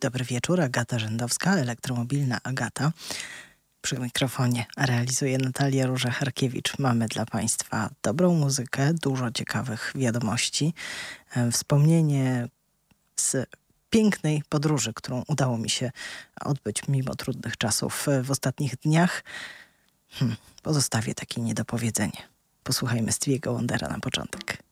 Dobry wieczór, Agata Rzędowska, elektromobilna Agata. Przy mikrofonie realizuje Natalia Róża-Harkiewicz. Mamy dla Państwa dobrą muzykę, dużo ciekawych wiadomości, e, wspomnienie z pięknej podróży, którą udało mi się odbyć mimo trudnych czasów w ostatnich dniach. Hmm, pozostawię takie niedopowiedzenie. Posłuchajmy Stevie'ego Wondera na początek.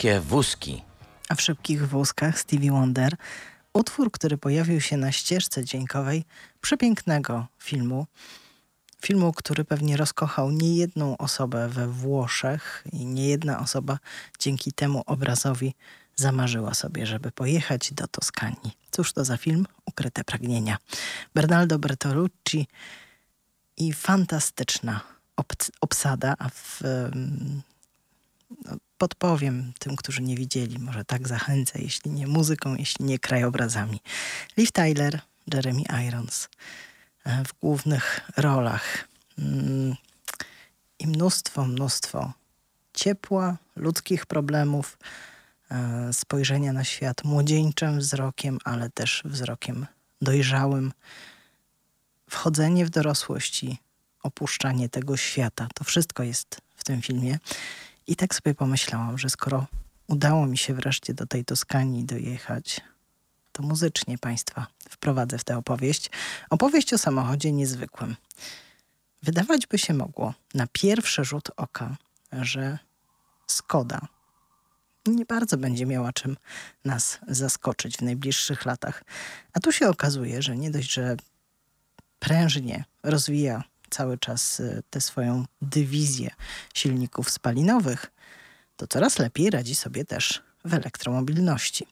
Szybkie wózki. A w szybkich wózkach Stevie Wonder utwór, który pojawił się na ścieżce dźwiękowej przepięknego filmu. Filmu, który pewnie rozkochał niejedną osobę we Włoszech i niejedna osoba dzięki temu obrazowi zamarzyła sobie, żeby pojechać do Toskanii. Cóż to za film? Ukryte pragnienia. Bernardo Bertolucci i fantastyczna obsada, a w, no, podpowiem tym, którzy nie widzieli, może tak zachęcę, jeśli nie muzyką, jeśli nie krajobrazami. Liv Tyler, Jeremy Irons e, w głównych rolach. Mm, i mnóstwo, mnóstwo ciepła, ludzkich problemów, e, spojrzenia na świat młodzieńczym wzrokiem, ale też wzrokiem dojrzałym. Wchodzenie w dorosłość i opuszczanie tego świata. To wszystko jest w tym filmie. I tak sobie pomyślałam, że skoro udało mi się wreszcie do tej Toskanii dojechać, to muzycznie Państwa wprowadzę w tę opowieść. Opowieść o samochodzie niezwykłym. Wydawać by się mogło na pierwszy rzut oka, że Skoda nie bardzo będzie miała czym nas zaskoczyć w najbliższych latach. A tu się okazuje, że nie dość, że prężnie rozwija cały czas y, tę swoją dywizję silników spalinowych, to coraz lepiej radzi sobie też w elektromobilności.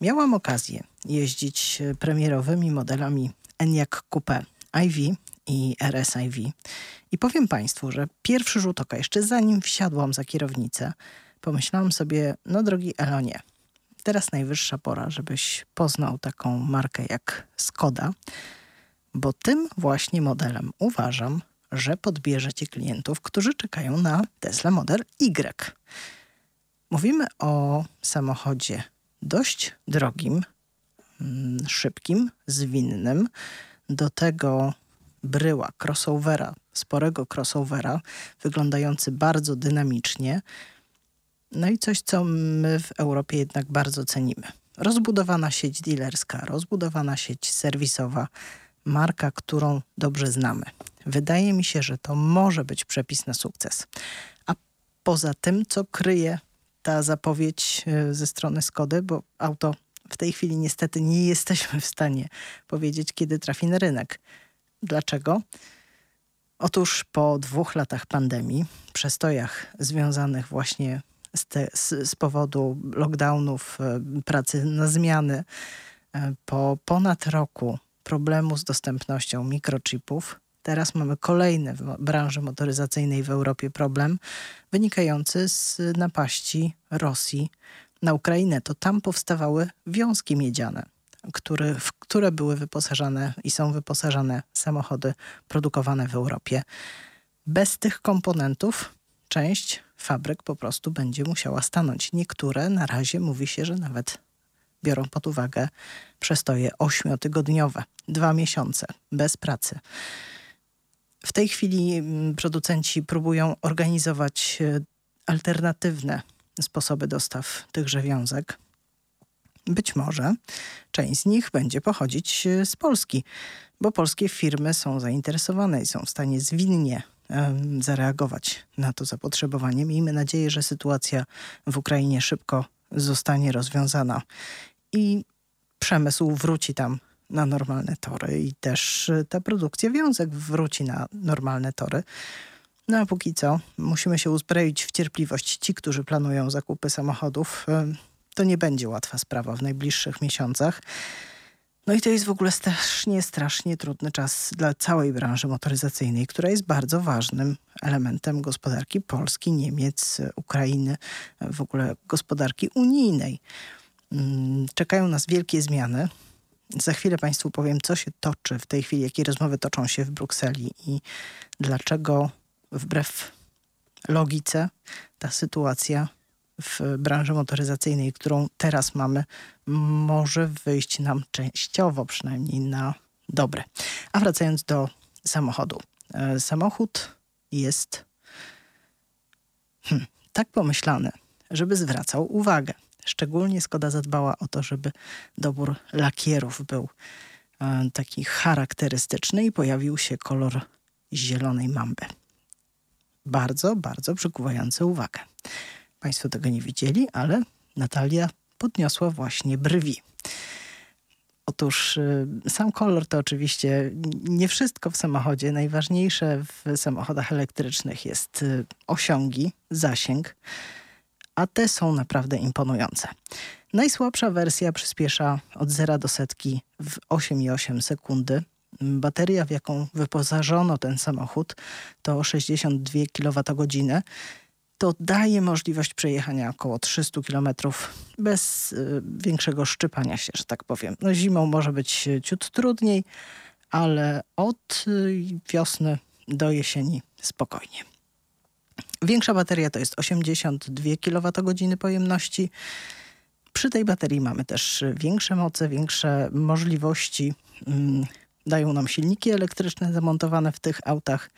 Miałam okazję jeździć y, premierowymi modelami Enyaq Coupe IV i RSIV i powiem Państwu, że pierwszy rzut oka, jeszcze zanim wsiadłam za kierownicę, pomyślałam sobie, no drogi Elonie, teraz najwyższa pora, żebyś poznał taką markę jak Skoda, bo tym właśnie modelem uważam, że podbierzecie klientów, którzy czekają na Tesla Model Y. Mówimy o samochodzie dość drogim, mm, szybkim, zwinnym, do tego bryła crossovera, sporego crossovera, wyglądający bardzo dynamicznie. No i coś, co my w Europie jednak bardzo cenimy. Rozbudowana sieć dealerska, rozbudowana sieć serwisowa, marka, którą dobrze znamy. Wydaje mi się, że to może być przepis na sukces. A poza tym, co kryje ta zapowiedź e, ze strony Skody, bo auto w tej chwili niestety nie jesteśmy w stanie powiedzieć, kiedy trafi na rynek. Dlaczego? Otóż po dwóch latach pandemii, przestojach związanych właśnie z, te, z, z powodu lockdownów, e, pracy na zmiany, e, po ponad roku problemu z dostępnością mikrochipów. Teraz mamy kolejny w branży motoryzacyjnej w Europie problem wynikający z napaści Rosji na Ukrainę. To tam powstawały wiązki miedziane, które, w które były wyposażane i są wyposażane samochody produkowane w Europie. Bez tych komponentów część fabryk po prostu będzie musiała stanąć. Niektóre na razie mówi się, że nawet biorą pod uwagę przestoje ośmiotygodniowe, dwa miesiące bez pracy. W tej chwili mm, producenci próbują organizować e, alternatywne sposoby dostaw tychże wiązek. Być może część z nich będzie pochodzić e, z Polski, bo polskie firmy są zainteresowane i są w stanie zwinnie zareagować na to zapotrzebowanie. Miejmy nadzieję, że sytuacja w Ukrainie szybko zostanie rozwiązana i przemysł wróci tam na normalne tory i też y, ta produkcja wiązek wróci na normalne tory. No a póki co musimy się uzbroić w cierpliwość. Ci, którzy planują zakupy samochodów, y, to nie będzie łatwa sprawa w najbliższych miesiącach. No i to jest w ogóle strasznie, strasznie trudny czas dla całej branży motoryzacyjnej, która jest bardzo ważnym elementem gospodarki Polski, Niemiec, Ukrainy, w ogóle gospodarki unijnej. Mm, czekają nas wielkie zmiany. Za chwilę Państwu powiem, co się toczy w tej chwili, jakie rozmowy toczą się w Brukseli i dlaczego wbrew logice ta sytuacja w branży motoryzacyjnej, którą teraz mamy, może wyjść nam częściowo przynajmniej na dobre. A wracając do samochodu. E, samochód jest hmm, tak pomyślany, żeby zwracał uwagę. Szczególnie Skoda zadbała o to, żeby dobór lakierów był e, taki charakterystyczny i pojawił się kolor zielonej mamby. Bardzo, bardzo przykuwający uwagę. Państwo tego nie widzieli, ale Natalia podniosła właśnie brwi. Otóż y, sam kolor to oczywiście nie wszystko w samochodzie. Najważniejsze w samochodach elektrycznych jest y, osiągi, zasięg, a te są naprawdę imponujące. Najsłabsza wersja przyspiesza od 0 do setki w 8,8 sekundy. Bateria, w jaką wyposażono ten samochód, to 62 kWh to daje możliwość przejechania około 300 km bez y, większego szczypania się, że tak powiem. No, zimą może być ciut trudniej, ale od y, wiosny do jesieni spokojnie. Większa bateria to jest 82 kWh pojemności. Przy tej baterii mamy też większe moce, większe możliwości. Mm, dają nam silniki elektryczne zamontowane w tych autach.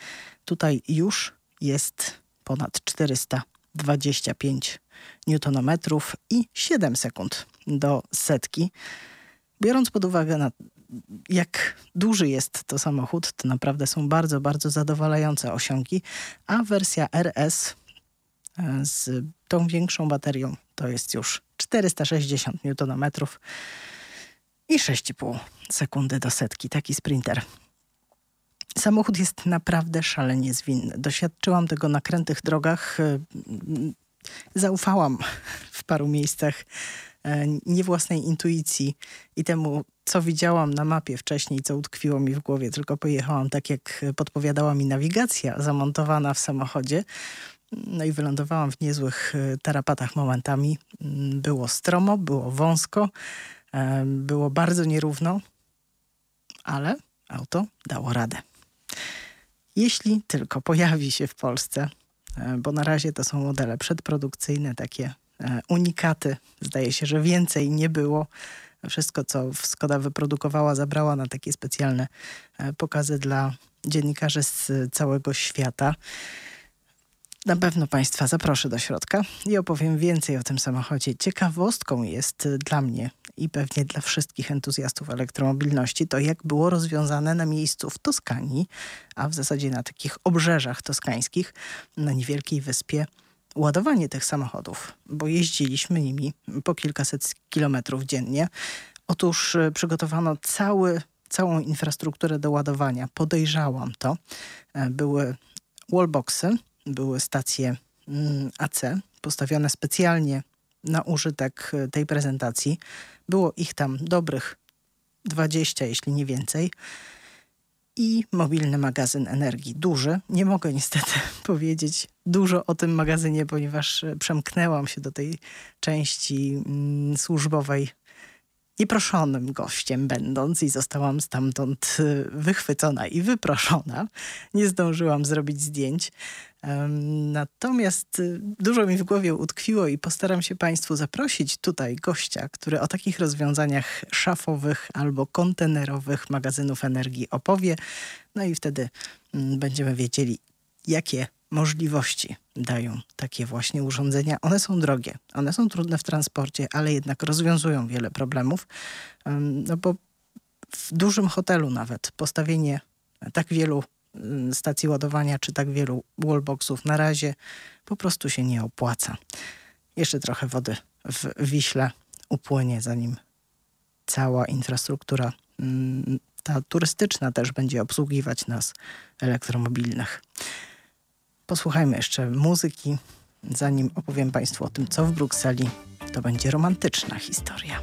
Tutaj już jest ponad 425 Nm i 7 sekund do setki. Biorąc pod uwagę na jak duży jest to samochód, to naprawdę są bardzo, bardzo zadowalające osiągi, a wersja RS e, z tą większą baterią to jest już 460 Nm i 6,5 sekundy do setki. Taki sprinter. Samochód jest naprawdę szalenie zwinny. Doświadczyłam tego na krętych drogach. E, zaufałam w paru miejscach e, nie własnej intuicji i temu, co widziałam na mapie wcześniej, co utkwiło mi w głowie, tylko pojechałam tak, jak podpowiadała mi nawigacja zamontowana w samochodzie. No i wylądowałam w niezłych e, tarapatach momentami. Mm, było stromo, było wąsko, było bardzo nierówno, ale auto dało radę. Jeśli tylko pojawi się w Polsce, e, bo na razie to są modele przedprodukcyjne, takie unikaty, zdaje się, że więcej nie było wszystko, co Skoda wyprodukowała, zabrała na takie specjalne e, pokazy dla dziennikarzy z całego świata. Na pewno Państwa zaproszę do środka i opowiem więcej o tym samochodzie. Ciekawostką jest dla mnie i pewnie dla wszystkich entuzjastów elektromobilności to, jak było rozwiązane na miejscu w Toskanii, a w zasadzie na takich obrzeżach toskańskich, na niewielkiej wyspie ładowanie tych samochodów, bo jeździliśmy nimi po kilkaset kilometrów dziennie. Otóż e, przygotowano cały, całą infrastrukturę do ładowania. Podejrzałam to. E, były wallboxy, były stacje mm, AC postawione specjalnie na użytek e, tej prezentacji. Było ich tam dobrych 20, jeśli nie więcej i mobilny magazyn energii. Duży. Nie mogę niestety powiedzieć dużo o tym magazynie, ponieważ e, przemknęłam się do tej części mm, służbowej nieproszonym gościem będąc i zostałam stamtąd e, wychwycona i wyproszona. Nie zdążyłam zrobić zdjęć. Natomiast y, dużo mi w głowie utkwiło i postaram się Państwu zaprosić tutaj gościa, który o takich rozwiązaniach szafowych albo kontenerowych magazynów energii opowie. No i wtedy mm, będziemy wiedzieli, jakie możliwości dają takie właśnie urządzenia. One są drogie, one są trudne w transporcie, ale jednak rozwiązują wiele problemów. No bo w dużym hotelu nawet postawienie tak wielu stacji ładowania czy tak wielu wallboxów na razie po prostu się nie opłaca. Jeszcze trochę wody w Wiśle upłynie, zanim cała infrastruktura mm, ta turystyczna też będzie obsługiwać nas elektromobilnych. Posłuchajmy jeszcze muzyki, zanim opowiem Państwu o tym, co w Brukseli. To będzie romantyczna historia.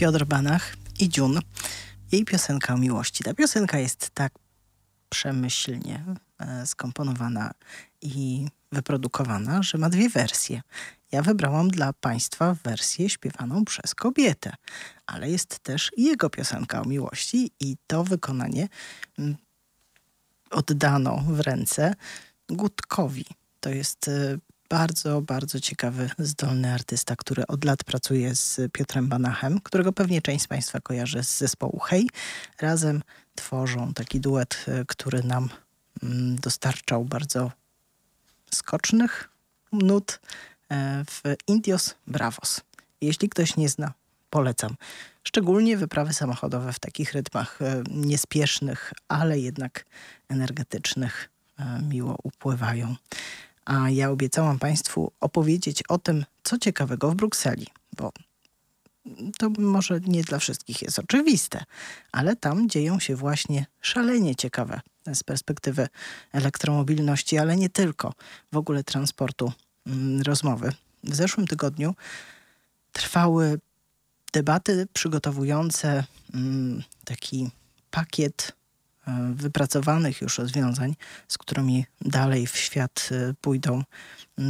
Piotr Banach i Dziun. Jej piosenka o miłości. Ta piosenka jest tak przemyślnie e, skomponowana i wyprodukowana, że ma dwie wersje. Ja wybrałam dla Państwa wersję śpiewaną przez kobietę, ale jest też jego piosenka o miłości i to wykonanie mm, oddano w ręce Gutkowi. To jest e, bardzo, bardzo ciekawy, zdolny artysta, który od lat pracuje z Piotrem Banachem, którego pewnie część z Państwa kojarzy z zespołu Hej. Razem tworzą taki duet, e, który nam mm, dostarczał bardzo skocznych nut e, w Indios Bravos. Jeśli ktoś nie zna, polecam. Szczególnie wyprawy samochodowe w takich rytmach e, niespiesznych, ale jednak energetycznych miło upływają. A ja obiecałam Państwu opowiedzieć o tym, co ciekawego w Brukseli, bo to może nie dla wszystkich jest oczywiste, ale tam dzieją się właśnie szalenie ciekawe z perspektywy elektromobilności, ale nie tylko, w ogóle transportu mm, rozmowy. W zeszłym tygodniu trwały debaty przygotowujące mm, taki pakiet wypracowanych już rozwiązań, z którymi dalej w świat e, pójdą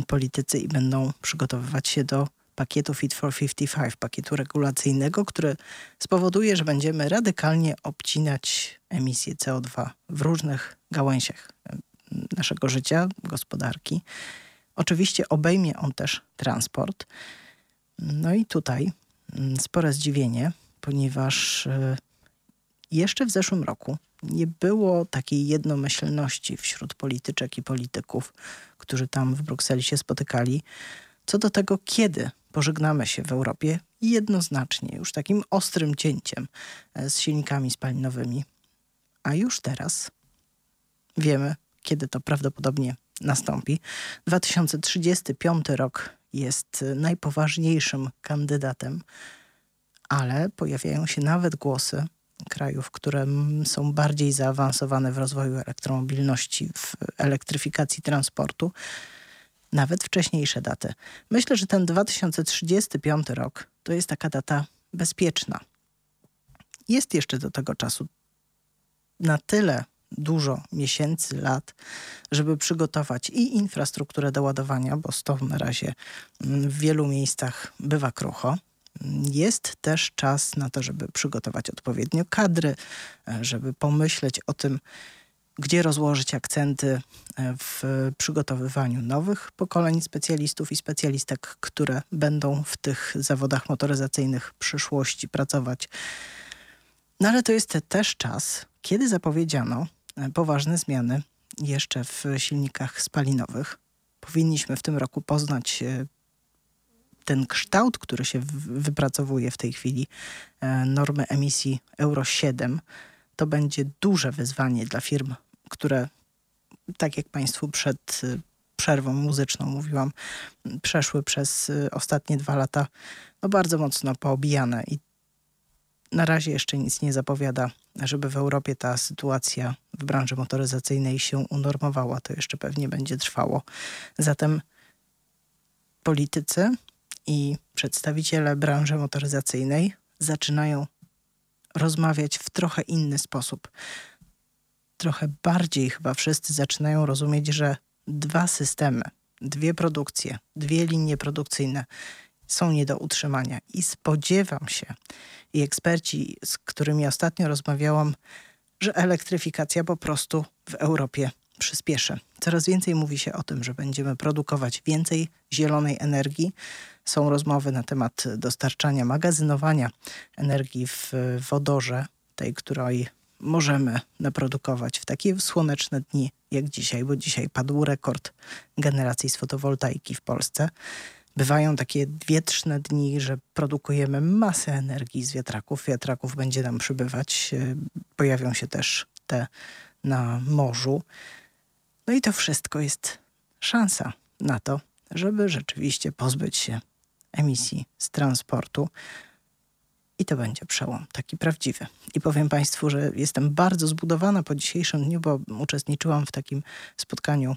politycy i będą przygotowywać się do pakietu Fit for 55, pakietu regulacyjnego, który spowoduje, że będziemy radykalnie obcinać emisję CO2 w różnych gałęziach naszego życia, gospodarki. Oczywiście obejmie on też transport. No i tutaj spore zdziwienie, ponieważ e, jeszcze w zeszłym roku nie było takiej jednomyślności wśród polityczek i polityków, którzy tam w Brukseli się spotykali, co do tego, kiedy pożegnamy się w Europie jednoznacznie, już takim ostrym cięciem e, z silnikami spalinowymi. A już teraz wiemy, kiedy to prawdopodobnie nastąpi. 2035 rok jest najpoważniejszym kandydatem, ale pojawiają się nawet głosy krajów, które są bardziej zaawansowane w rozwoju elektromobilności, w elektryfikacji transportu, nawet wcześniejsze daty. Myślę, że ten 2035 rok to jest taka data bezpieczna. Jest jeszcze do tego czasu na tyle dużo miesięcy, lat, żeby przygotować i infrastrukturę do ładowania, bo z tą na razie w wielu miejscach bywa krucho. Jest też czas na to, żeby przygotować odpowiednio kadry, żeby pomyśleć o tym, gdzie rozłożyć akcenty e, w przygotowywaniu nowych pokoleń specjalistów i specjalistek, które będą w tych zawodach motoryzacyjnych przyszłości pracować. No ale to jest też czas, kiedy zapowiedziano e, poważne zmiany jeszcze w silnikach spalinowych. Powinniśmy w tym roku poznać e, ten kształt, który się wypracowuje w tej chwili, normy emisji Euro 7 to będzie duże wyzwanie dla firm, które, tak jak Państwu przed y, przerwą muzyczną mówiłam, przeszły przez y, ostatnie dwa lata no bardzo mocno poobijane i na razie jeszcze nic nie zapowiada, żeby w Europie ta sytuacja w branży motoryzacyjnej się unormowała. To jeszcze pewnie będzie trwało. Zatem politycy i przedstawiciele branży motoryzacyjnej zaczynają rozmawiać w trochę inny sposób. Trochę bardziej chyba wszyscy zaczynają rozumieć, że dwa systemy, dwie produkcje, dwie linie produkcyjne są nie do utrzymania. I spodziewam się, i eksperci, z którymi ostatnio rozmawiałam, że elektryfikacja po prostu w Europie przyspieszy. Coraz więcej mówi się o tym, że będziemy produkować więcej zielonej energii. Są rozmowy na temat dostarczania, magazynowania energii w wodorze, tej, której możemy naprodukować w takie słoneczne dni jak dzisiaj, bo dzisiaj padł rekord generacji z fotowoltaiki w Polsce. Bywają takie wietrzne dni, że produkujemy masę energii z wiatraków. Wiatraków będzie nam przybywać. Pojawią się też te na morzu. No i to wszystko jest szansa na to, żeby rzeczywiście pozbyć się emisji z transportu. I to będzie przełom, taki prawdziwy. I powiem Państwu, że jestem bardzo zbudowana po dzisiejszym dniu, bo uczestniczyłam w takim spotkaniu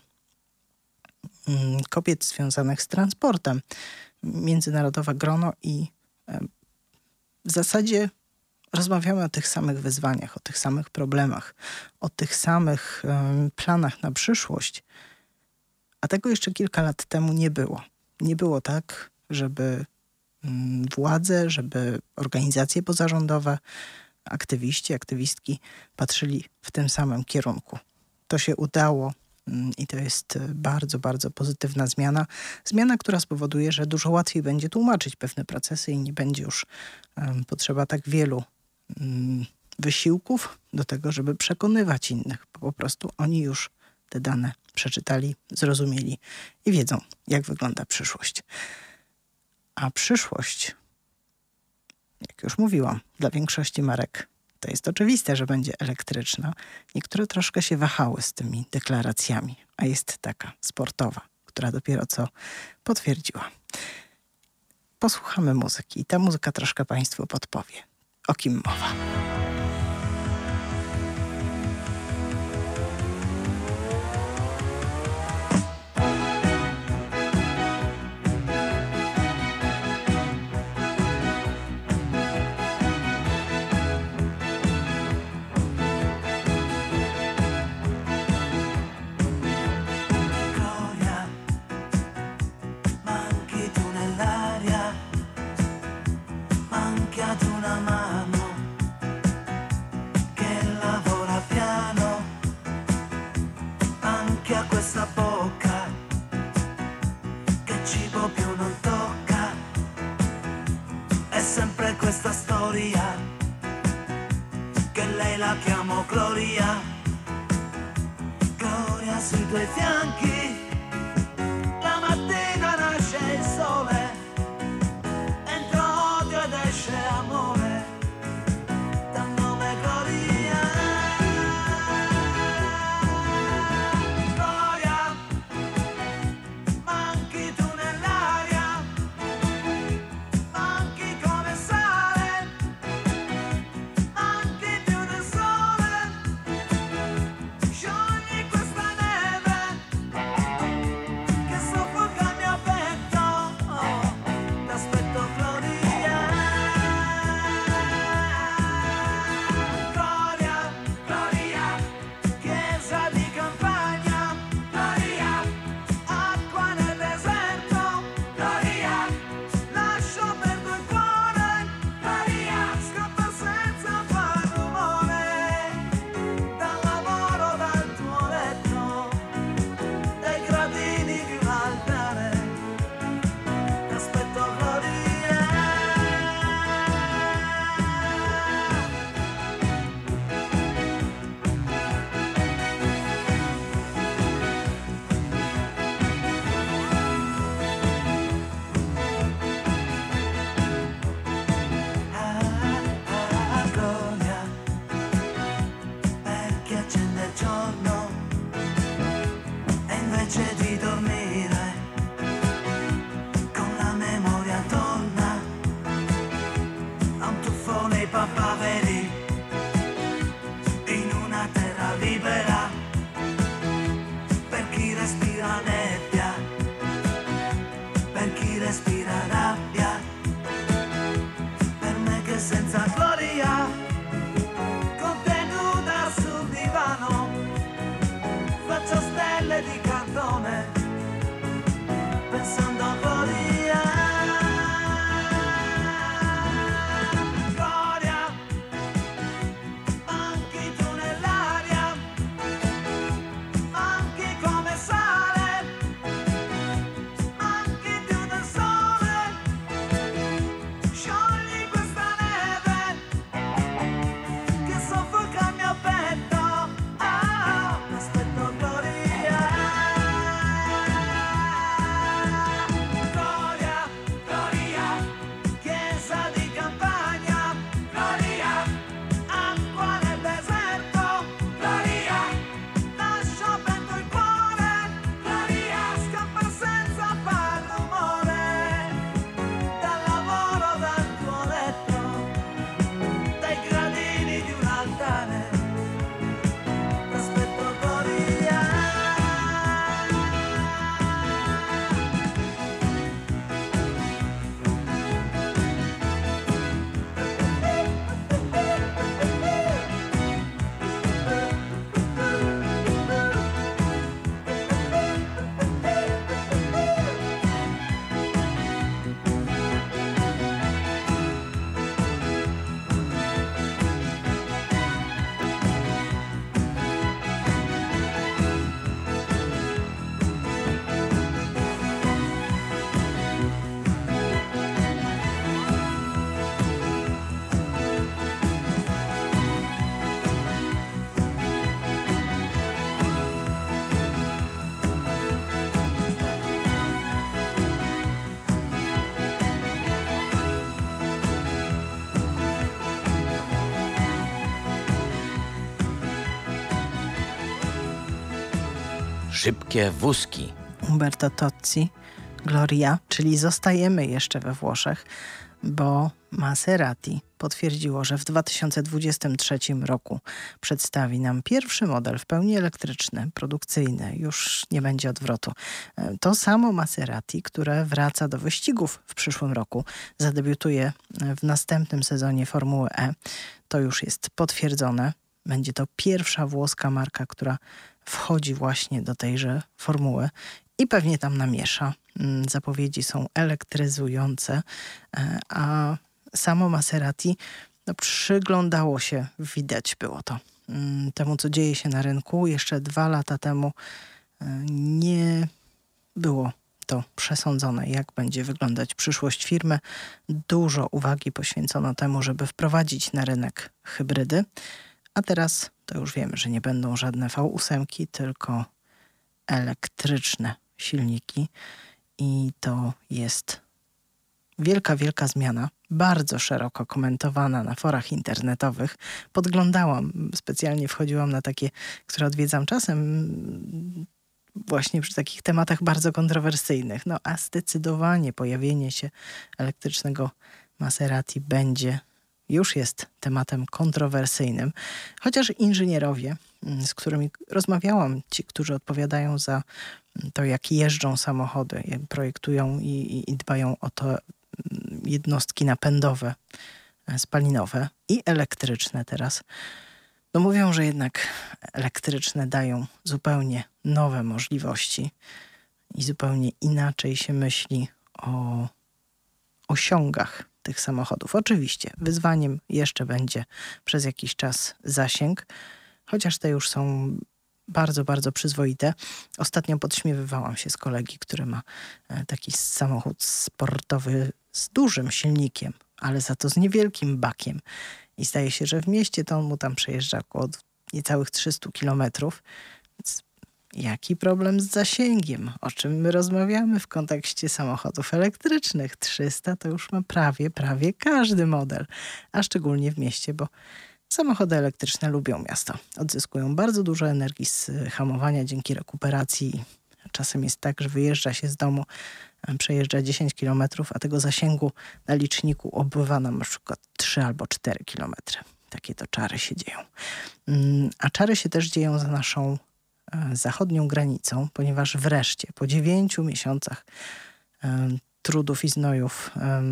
mm, kobiet związanych z transportem. Międzynarodowe grono i w zasadzie rozmawiamy o tych samych wyzwaniach, o tych samych problemach, o tych samych planach na przyszłość. A tego jeszcze kilka lat temu nie było. Nie było tak, żeby um, władze, żeby organizacje pozarządowe, aktywiści, aktywistki patrzyli w tym samym kierunku. To się udało Mm, I to jest e, bardzo, bardzo pozytywna zmiana. Zmiana, która spowoduje, że dużo łatwiej będzie tłumaczyć pewne procesy i nie będzie już potrzeba tak wielu wysiłków do tego, żeby przekonywać innych. Po prostu oni już te dane przeczytali, zrozumieli i wiedzą, jak wygląda przyszłość. A przyszłość, jak już mówiłam, dla większości marek to jest oczywiste, że będzie elektryczna. Niektóre troszkę się wahały z tymi deklaracjami, a jest taka sportowa, która dopiero co potwierdziła. Posłuchamy muzyki i ta muzyka troszkę Państwu podpowie, o kim mowa. Szybkie wózki. Umberto Tozzi, Gloria, czyli zostajemy jeszcze we Włoszech, bo Maserati potwierdziło, że w 2023 roku przedstawi nam pierwszy model w pełni elektryczny, produkcyjny. Już nie będzie odwrotu. To samo Maserati, które wraca do wyścigów w przyszłym roku, zadebiutuje w następnym sezonie Formuły E. To już jest potwierdzone. Będzie to pierwsza włoska marka, która wchodzi właśnie do tejże formuły i pewnie tam namiesza. Mm, zapowiedzi są elektryzujące, e, a samo Maserati no, przyglądało się, widać było to, mm, temu co dzieje się na rynku. Jeszcze dwa lata temu e, nie było to przesądzone, jak będzie wyglądać przyszłość firmy. Dużo uwagi poświęcono temu, żeby wprowadzić na rynek hybrydy, a teraz to już wiemy, że nie będą żadne V8, tylko elektryczne silniki i to jest wielka, wielka zmiana, bardzo szeroko komentowana na forach internetowych. Podglądałam, specjalnie wchodziłam na takie, które odwiedzam czasem, właśnie przy takich tematach bardzo kontrowersyjnych. No a zdecydowanie pojawienie się elektrycznego Maserati będzie już jest tematem kontrowersyjnym, chociaż inżynierowie, mm, z którymi rozmawiałam, ci, którzy odpowiadają za mm, to, jak jeżdżą samochody, projektują i, i dbają o to mm, jednostki napędowe, e, spalinowe i elektryczne teraz, no mówią, że jednak elektryczne dają zupełnie nowe możliwości i zupełnie inaczej się myśli o osiągach tych samochodów. Oczywiście wyzwaniem jeszcze będzie przez jakiś czas zasięg, chociaż te już są bardzo, bardzo przyzwoite. Ostatnio podśmiewywałam się z kolegi, który ma e, taki samochód sportowy z dużym silnikiem, ale za to z niewielkim bakiem. I zdaje się, że w mieście to on mu tam przejeżdża około niecałych 300 kilometrów. Jaki problem z zasięgiem? O czym my rozmawiamy w kontekście samochodów elektrycznych? 300 to już ma prawie, prawie każdy model, a szczególnie w mieście, bo samochody elektryczne lubią miasto. Odzyskują bardzo dużo energii z hamowania dzięki rekuperacji. Czasem jest tak, że wyjeżdża się z domu, przejeżdża 10 km, a tego zasięgu na liczniku obływa nam na przykład 3 albo 4 km. Takie to czary się dzieją. Mm, a czary się też dzieją za naszą zachodnią granicą, ponieważ wreszcie po dziewięciu miesiącach e, trudów i znojów e,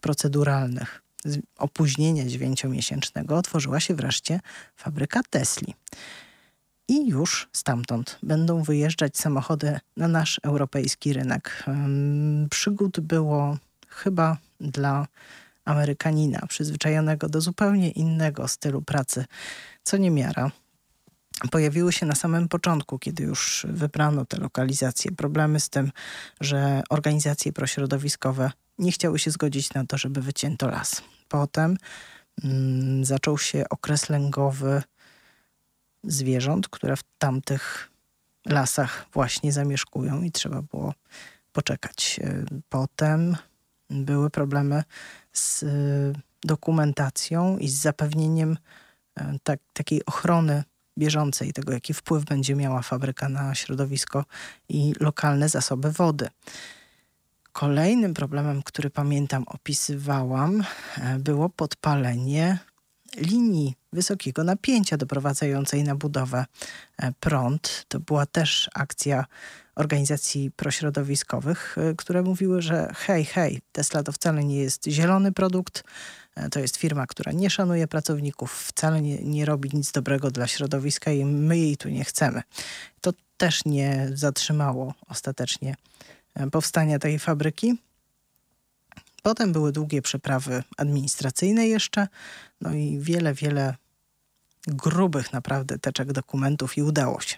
proceduralnych, opóźnienia dziewięciomiesięcznego, otworzyła się wreszcie fabryka Tesli. I już stamtąd będą wyjeżdżać samochody na nasz europejski rynek. Przygód było chyba dla Amerykanina, przyzwyczajonego do zupełnie innego stylu pracy, co niemiara pojawiły się na samym początku, kiedy już wybrano te lokalizacje. Problemy z tym, że organizacje prośrodowiskowe nie chciały się zgodzić na to, żeby wycięto las. Potem mm, zaczął się okres lęgowy zwierząt, które w tamtych lasach właśnie zamieszkują i trzeba było poczekać. Potem były problemy z dokumentacją i z zapewnieniem e, tak, takiej ochrony bieżącej, tego jaki wpływ będzie miała fabryka na środowisko i lokalne zasoby wody. Kolejnym problemem, który pamiętam opisywałam, e, było podpalenie linii wysokiego napięcia doprowadzającej na budowę e, prąd. To była też akcja organizacji prośrodowiskowych, e, które mówiły, że hej, hej, Tesla to wcale nie jest zielony produkt, E, to jest firma, która nie szanuje pracowników, wcale nie, nie robi nic dobrego dla środowiska i my jej tu nie chcemy. To też nie zatrzymało ostatecznie powstania tej fabryki. Potem były długie przeprawy administracyjne jeszcze, no i wiele, wiele grubych naprawdę teczek dokumentów i udało się.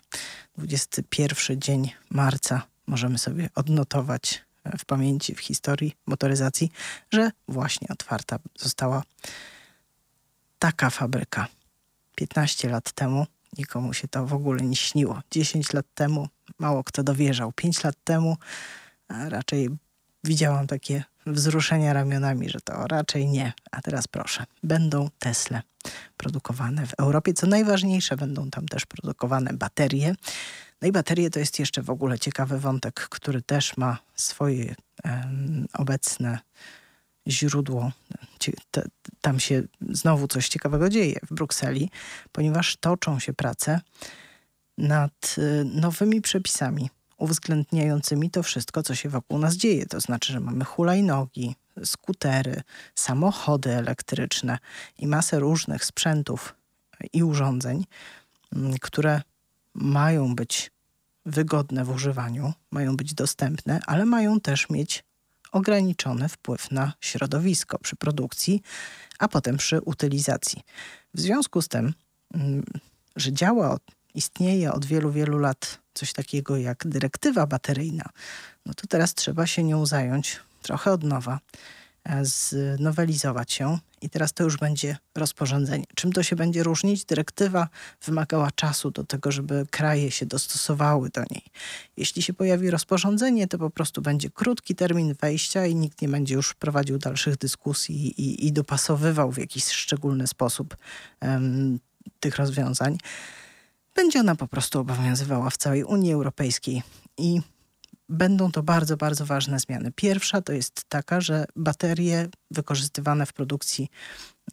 21 dzień marca możemy sobie odnotować w pamięci, w historii motoryzacji, że właśnie otwarta została taka fabryka. 15 lat temu nikomu się to w ogóle nie śniło. 10 lat temu mało kto dowierzał. 5 lat temu raczej widziałam takie wzruszenia ramionami, że to raczej nie. A teraz proszę, będą Tesla produkowane w Europie. Co najważniejsze, będą tam też produkowane baterie. No i baterie to jest jeszcze w ogóle ciekawy wątek, który też ma swoje obecne źródło. Tam się znowu coś ciekawego dzieje w Brukseli, ponieważ toczą się prace nad y, nowymi przepisami uwzględniającymi to wszystko, co się wokół nas dzieje. To znaczy, że mamy hulajnogi, skutery, samochody elektryczne i masę różnych sprzętów i urządzeń, mm, które mają być wygodne w używaniu, mają być dostępne, ale mają też mieć ograniczony wpływ na środowisko przy produkcji, a potem przy utylizacji. W związku z tym, mm, że działa, istnieje od wielu, wielu lat coś takiego jak dyrektywa bateryjna, no to teraz trzeba się nią zająć trochę od nowa, e, znowelizować ją i teraz to już będzie rozporządzenie. Czym to się będzie różnić? Dyrektywa wymagała czasu do tego, żeby kraje się dostosowały do niej. Jeśli się pojawi rozporządzenie, to po prostu będzie krótki termin wejścia i nikt nie będzie już prowadził dalszych dyskusji i, i dopasowywał w jakiś szczególny sposób um, tych rozwiązań będzie ona po prostu obowiązywała w całej Unii Europejskiej i będą to bardzo, bardzo ważne zmiany. Pierwsza to jest taka, że baterie wykorzystywane w produkcji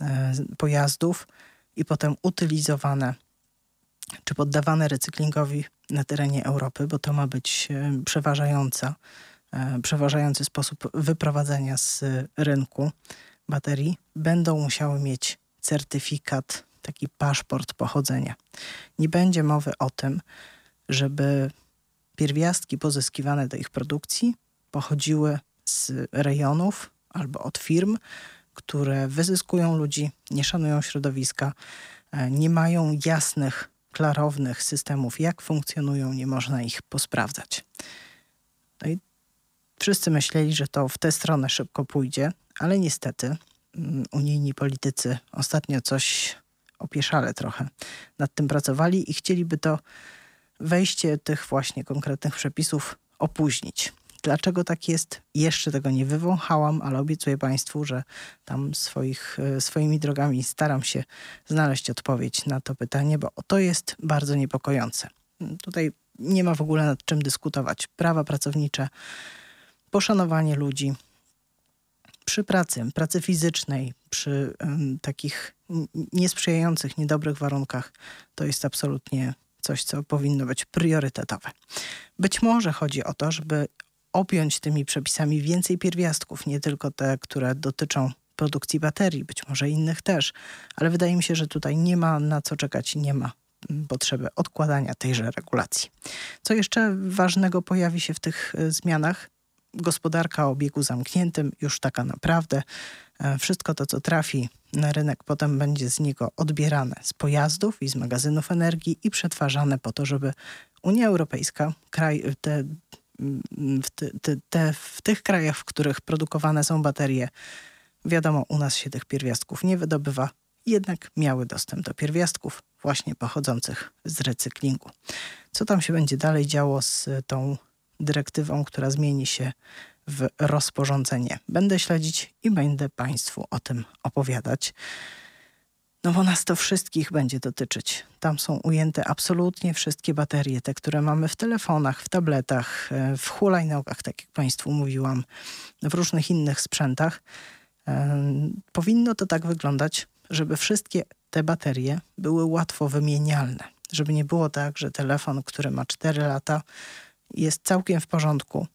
e, pojazdów i potem utylizowane czy poddawane recyklingowi na terenie Europy, bo to ma być e, przeważająca, e, przeważający sposób wyprowadzenia z rynku baterii, będą musiały mieć certyfikat taki paszport pochodzenia. Nie będzie mowy o tym, żeby pierwiastki pozyskiwane do ich produkcji pochodziły z rejonów albo od firm, które wyzyskują ludzi, nie szanują środowiska, e, nie mają jasnych, klarownych systemów, jak funkcjonują, nie można ich posprawdzać. No i wszyscy myśleli, że to w tę stronę szybko pójdzie, ale niestety mm, unijni politycy ostatnio coś opieszale trochę nad tym pracowali i chcieliby to wejście tych właśnie konkretnych przepisów opóźnić. Dlaczego tak jest? Jeszcze tego nie wywąchałam, ale obiecuję Państwu, że tam swoich, e, swoimi drogami staram się znaleźć odpowiedź na to pytanie, bo to jest bardzo niepokojące. Tutaj nie ma w ogóle nad czym dyskutować. Prawa pracownicze, poszanowanie ludzi, przy pracy, pracy fizycznej, przy takich niesprzyjających, niedobrych warunkach, to jest absolutnie coś, co powinno być priorytetowe. Być może chodzi o to, żeby objąć tymi przepisami więcej pierwiastków, nie tylko te, które dotyczą produkcji baterii, być może innych też, ale wydaje mi się, że tutaj nie ma na co czekać nie ma potrzeby odkładania tejże regulacji. Co jeszcze ważnego pojawi się w tych e, zmianach? Gospodarka o obiegu zamkniętym, już taka naprawdę. E, wszystko to, co trafi na rynek, potem będzie z niego odbierane z pojazdów i z magazynów energii i przetwarzane po to, żeby Unia Europejska, kraj, te, w, te, te, w tych krajach, w których produkowane są baterie, wiadomo, u nas się tych pierwiastków nie wydobywa, jednak miały dostęp do pierwiastków właśnie pochodzących z recyklingu. Co tam się będzie dalej działo z tą dyrektywą, która zmieni się w rozporządzenie. Będę śledzić i będę Państwu o tym opowiadać. No bo nas to wszystkich będzie dotyczyć. Tam są ujęte absolutnie wszystkie baterie, te, które mamy w telefonach, w tabletach, e, w hulajnogach, tak jak Państwu mówiłam, w różnych innych sprzętach. E, powinno to tak wyglądać, żeby wszystkie te baterie były łatwo wymienialne. Żeby nie było tak, że telefon, który ma 4 lata, jest całkiem w porządku.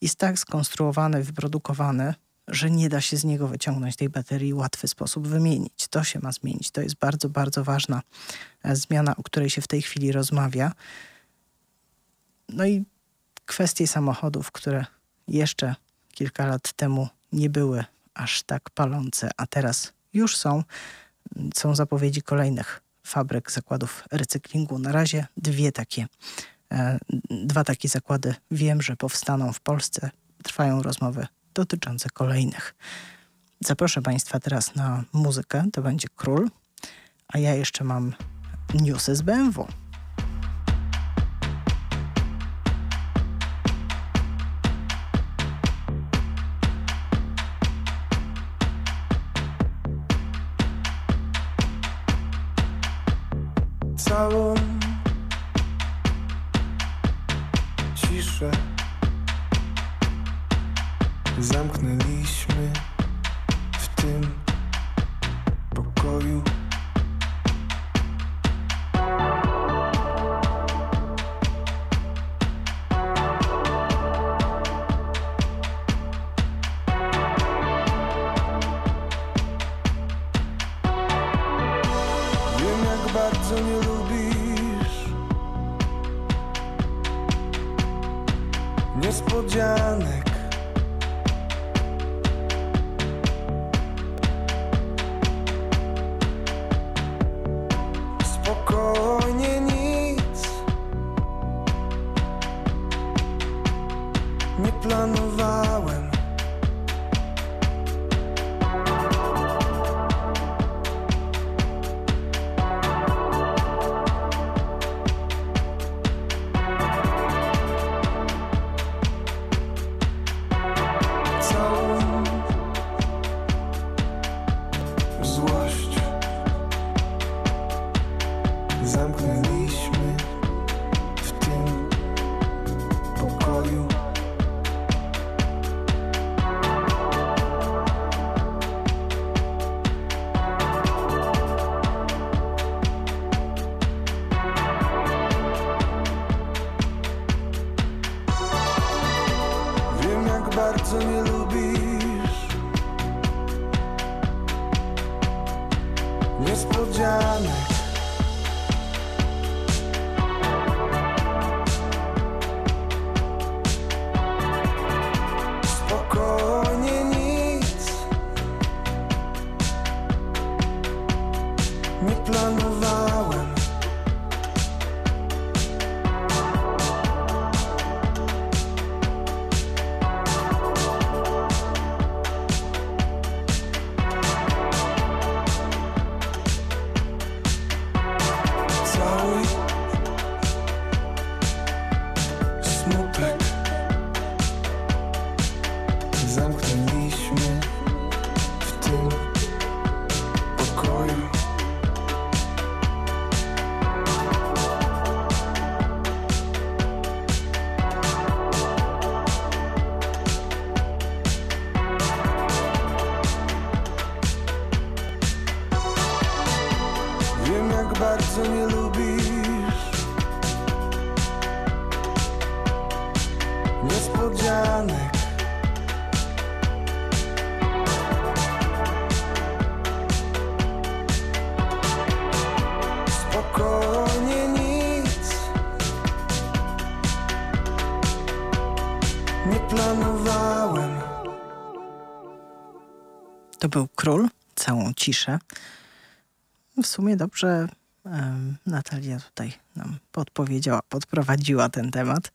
Jest tak skonstruowany, wyprodukowany, że nie da się z niego wyciągnąć tej baterii w łatwy sposób wymienić. To się ma zmienić. To jest bardzo, bardzo ważna e, zmiana, o której się w tej chwili rozmawia. No i kwestie samochodów, które jeszcze kilka lat temu nie były aż tak palące, a teraz już są. Są zapowiedzi kolejnych fabryk, zakładów recyklingu. Na razie dwie takie dwa takie zakłady wiem, że powstaną w Polsce. Trwają rozmowy dotyczące kolejnych. Zaproszę Państwa teraz na muzykę. To będzie Król, a ja jeszcze mam newsy z BMW. Niespodzianek. Spokojnie król, całą ciszę. W sumie dobrze Natalia tutaj nam podpowiedziała, podprowadziła ten temat,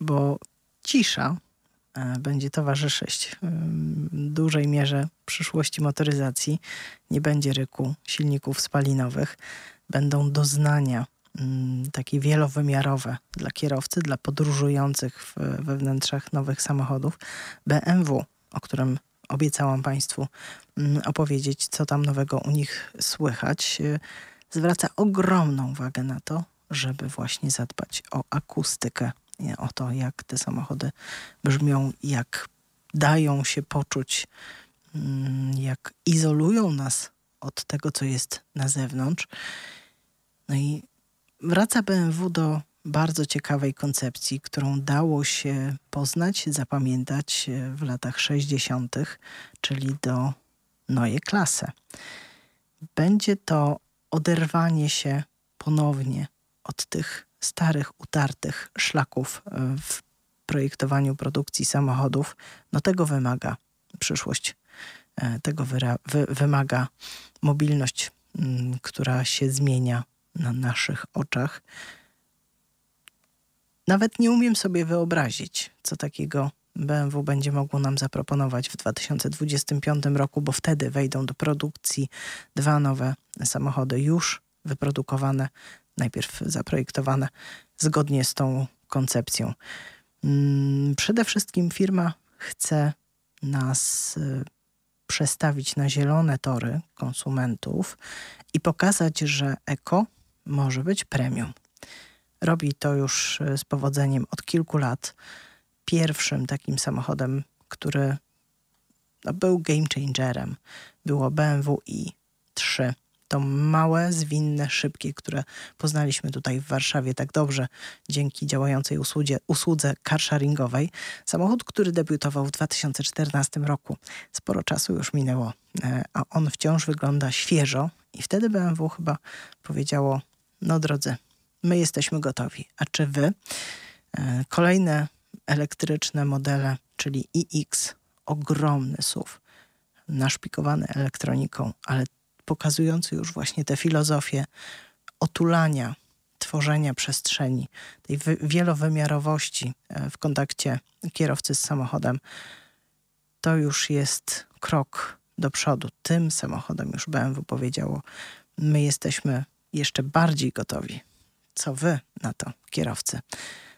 bo cisza e, będzie towarzyszyć em, dużej mierze przyszłości motoryzacji. Nie będzie ryku silników spalinowych. Będą doznania mm, takie wielowymiarowe dla kierowcy, dla podróżujących w, we wnętrzach nowych samochodów. BMW, o którym obiecałam Państwu opowiedzieć, co tam nowego u nich słychać, y, zwraca ogromną wagę na to, żeby właśnie zadbać o akustykę, o to, jak te samochody brzmią, jak dają się poczuć, mm, jak izolują nas od tego, co jest na zewnątrz. No i wraca BMW do bardzo ciekawej koncepcji, którą dało się poznać, zapamiętać e, w latach 60., czyli do Neue Klasse. Będzie to oderwanie się ponownie od tych starych, utartych szlaków e, w projektowaniu produkcji samochodów. No tego wymaga przyszłość, e, tego wy- wymaga mobilność, mm, która się zmienia na naszych oczach. Nawet nie umiem sobie wyobrazić, co takiego BMW będzie mogło nam zaproponować w 2025 roku, bo wtedy wejdą do produkcji dwa nowe samochody już wyprodukowane, najpierw zaprojektowane zgodnie z tą koncepcją. Mm, Przede wszystkim firma chce nas y, przestawić na zielone tory konsumentów i pokazać, że eko może być premium. Robi to już e, z powodzeniem od kilku lat. Pierwszym takim samochodem, który no, był game changerem, było BMW i3 to małe, zwinne, szybkie, które poznaliśmy tutaj w Warszawie tak dobrze dzięki działającej usłudzie, usłudze carsharingowej. Samochód, który debiutował w 2014 roku. Sporo czasu już minęło, e, a on wciąż wygląda świeżo i wtedy BMW chyba powiedziało, no drodzy, my jesteśmy gotowi. A czy wy? E, kolejne elektryczne modele, czyli iX, ogromny SUV, naszpikowany elektroniką, ale pokazujący już właśnie tę filozofię otulania, tworzenia przestrzeni, tej wielowymiarowości e, w kontakcie kierowcy z samochodem, to już jest krok do przodu. Tym samochodem już BMW powiedziało, my jesteśmy jeszcze bardziej gotowi. Co wy na to, kierowcy?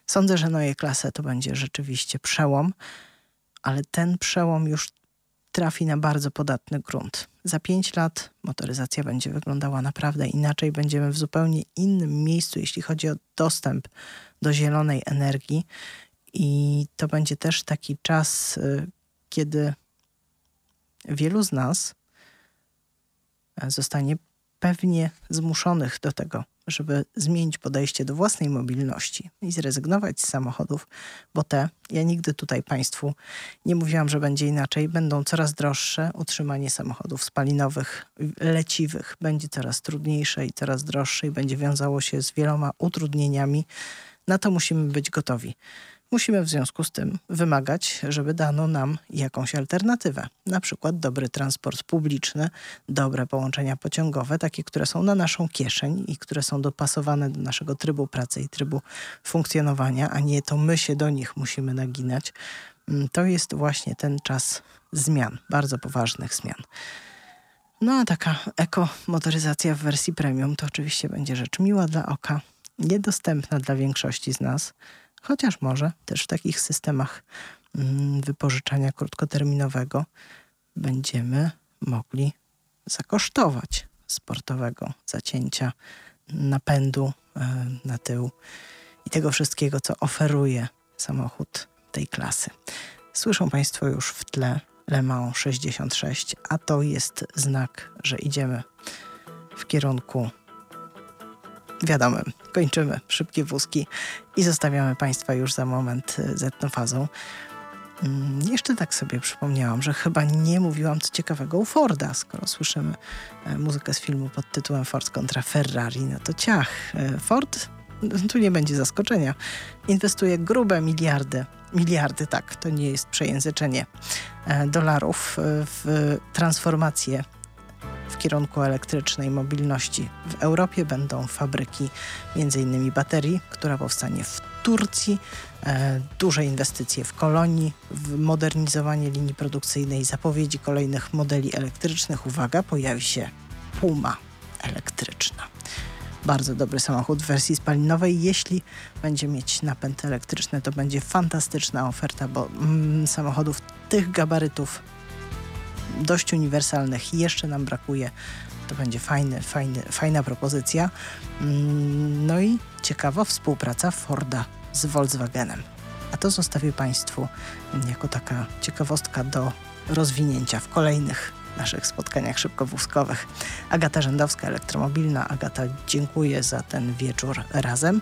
Sądzę, że Neue Klasę to będzie rzeczywiście przełom, ale ten przełom już trafi na bardzo podatny grunt. Za pięć lat motoryzacja będzie wyglądała naprawdę inaczej. Będziemy w zupełnie innym miejscu, jeśli chodzi o dostęp do zielonej energii. I to będzie też taki czas, y, kiedy wielu z nas e, zostanie pewnie zmuszonych do tego, żeby zmienić podejście do własnej mobilności i zrezygnować z samochodów, bo te, ja nigdy tutaj Państwu nie mówiłam, że będzie inaczej, będą coraz droższe. Utrzymanie samochodów spalinowych, leciwych będzie coraz trudniejsze i coraz droższe i będzie wiązało się z wieloma utrudnieniami. Na to musimy być gotowi. Musimy w związku z tym wymagać, żeby dano nam jakąś alternatywę. Na przykład dobry transport publiczny, dobre połączenia pociągowe, takie, które są na naszą kieszeń i które są dopasowane do naszego trybu pracy i trybu funkcjonowania, a nie to my się do nich musimy naginać. Mm, to jest właśnie ten czas zmian, bardzo poważnych zmian. No a taka ekomotoryzacja w wersji premium to oczywiście będzie rzecz miła dla oka, niedostępna dla większości z nas chociaż może też w takich systemach mm, wypożyczania krótkoterminowego będziemy mogli zakosztować sportowego zacięcia, napędu e, na tył i tego wszystkiego, co oferuje samochód tej klasy. Słyszą Państwo już w tle Le Mans 66, a to jest znak, że idziemy w kierunku wiadomym. Kończymy szybkie wózki i zostawiamy Państwa już za moment y, z etnofazą. Mm, jeszcze tak sobie przypomniałam, że chyba nie mówiłam co ciekawego u Forda, skoro słyszymy e, muzykę z filmu pod tytułem Ford kontra Ferrari, no to ciach. E, Ford, tu nie będzie zaskoczenia, inwestuje grube miliardy, miliardy tak, to nie jest przejęzyczenie, e, dolarów w transformację w kierunku elektrycznej mobilności. W Europie będą fabryki m.in. baterii, która powstanie w Turcji, e, duże inwestycje w kolonii, w modernizowanie linii produkcyjnej, zapowiedzi kolejnych modeli elektrycznych. Uwaga, pojawi się Puma elektryczna. Bardzo dobry samochód w wersji spalinowej. Jeśli będzie mieć napęd elektryczny, to będzie fantastyczna oferta, bo mm, samochodów tych gabarytów dość uniwersalnych jeszcze nam brakuje. To będzie fajny, fajny, fajna propozycja. Mm, no i ciekawa współpraca Forda z Volkswagenem. A to zostawię Państwu jako taka ciekawostka do rozwinięcia w kolejnych naszych spotkaniach szybkowózkowych. Agata Rzędowska, elektromobilna. Agata, dziękuję za ten wieczór razem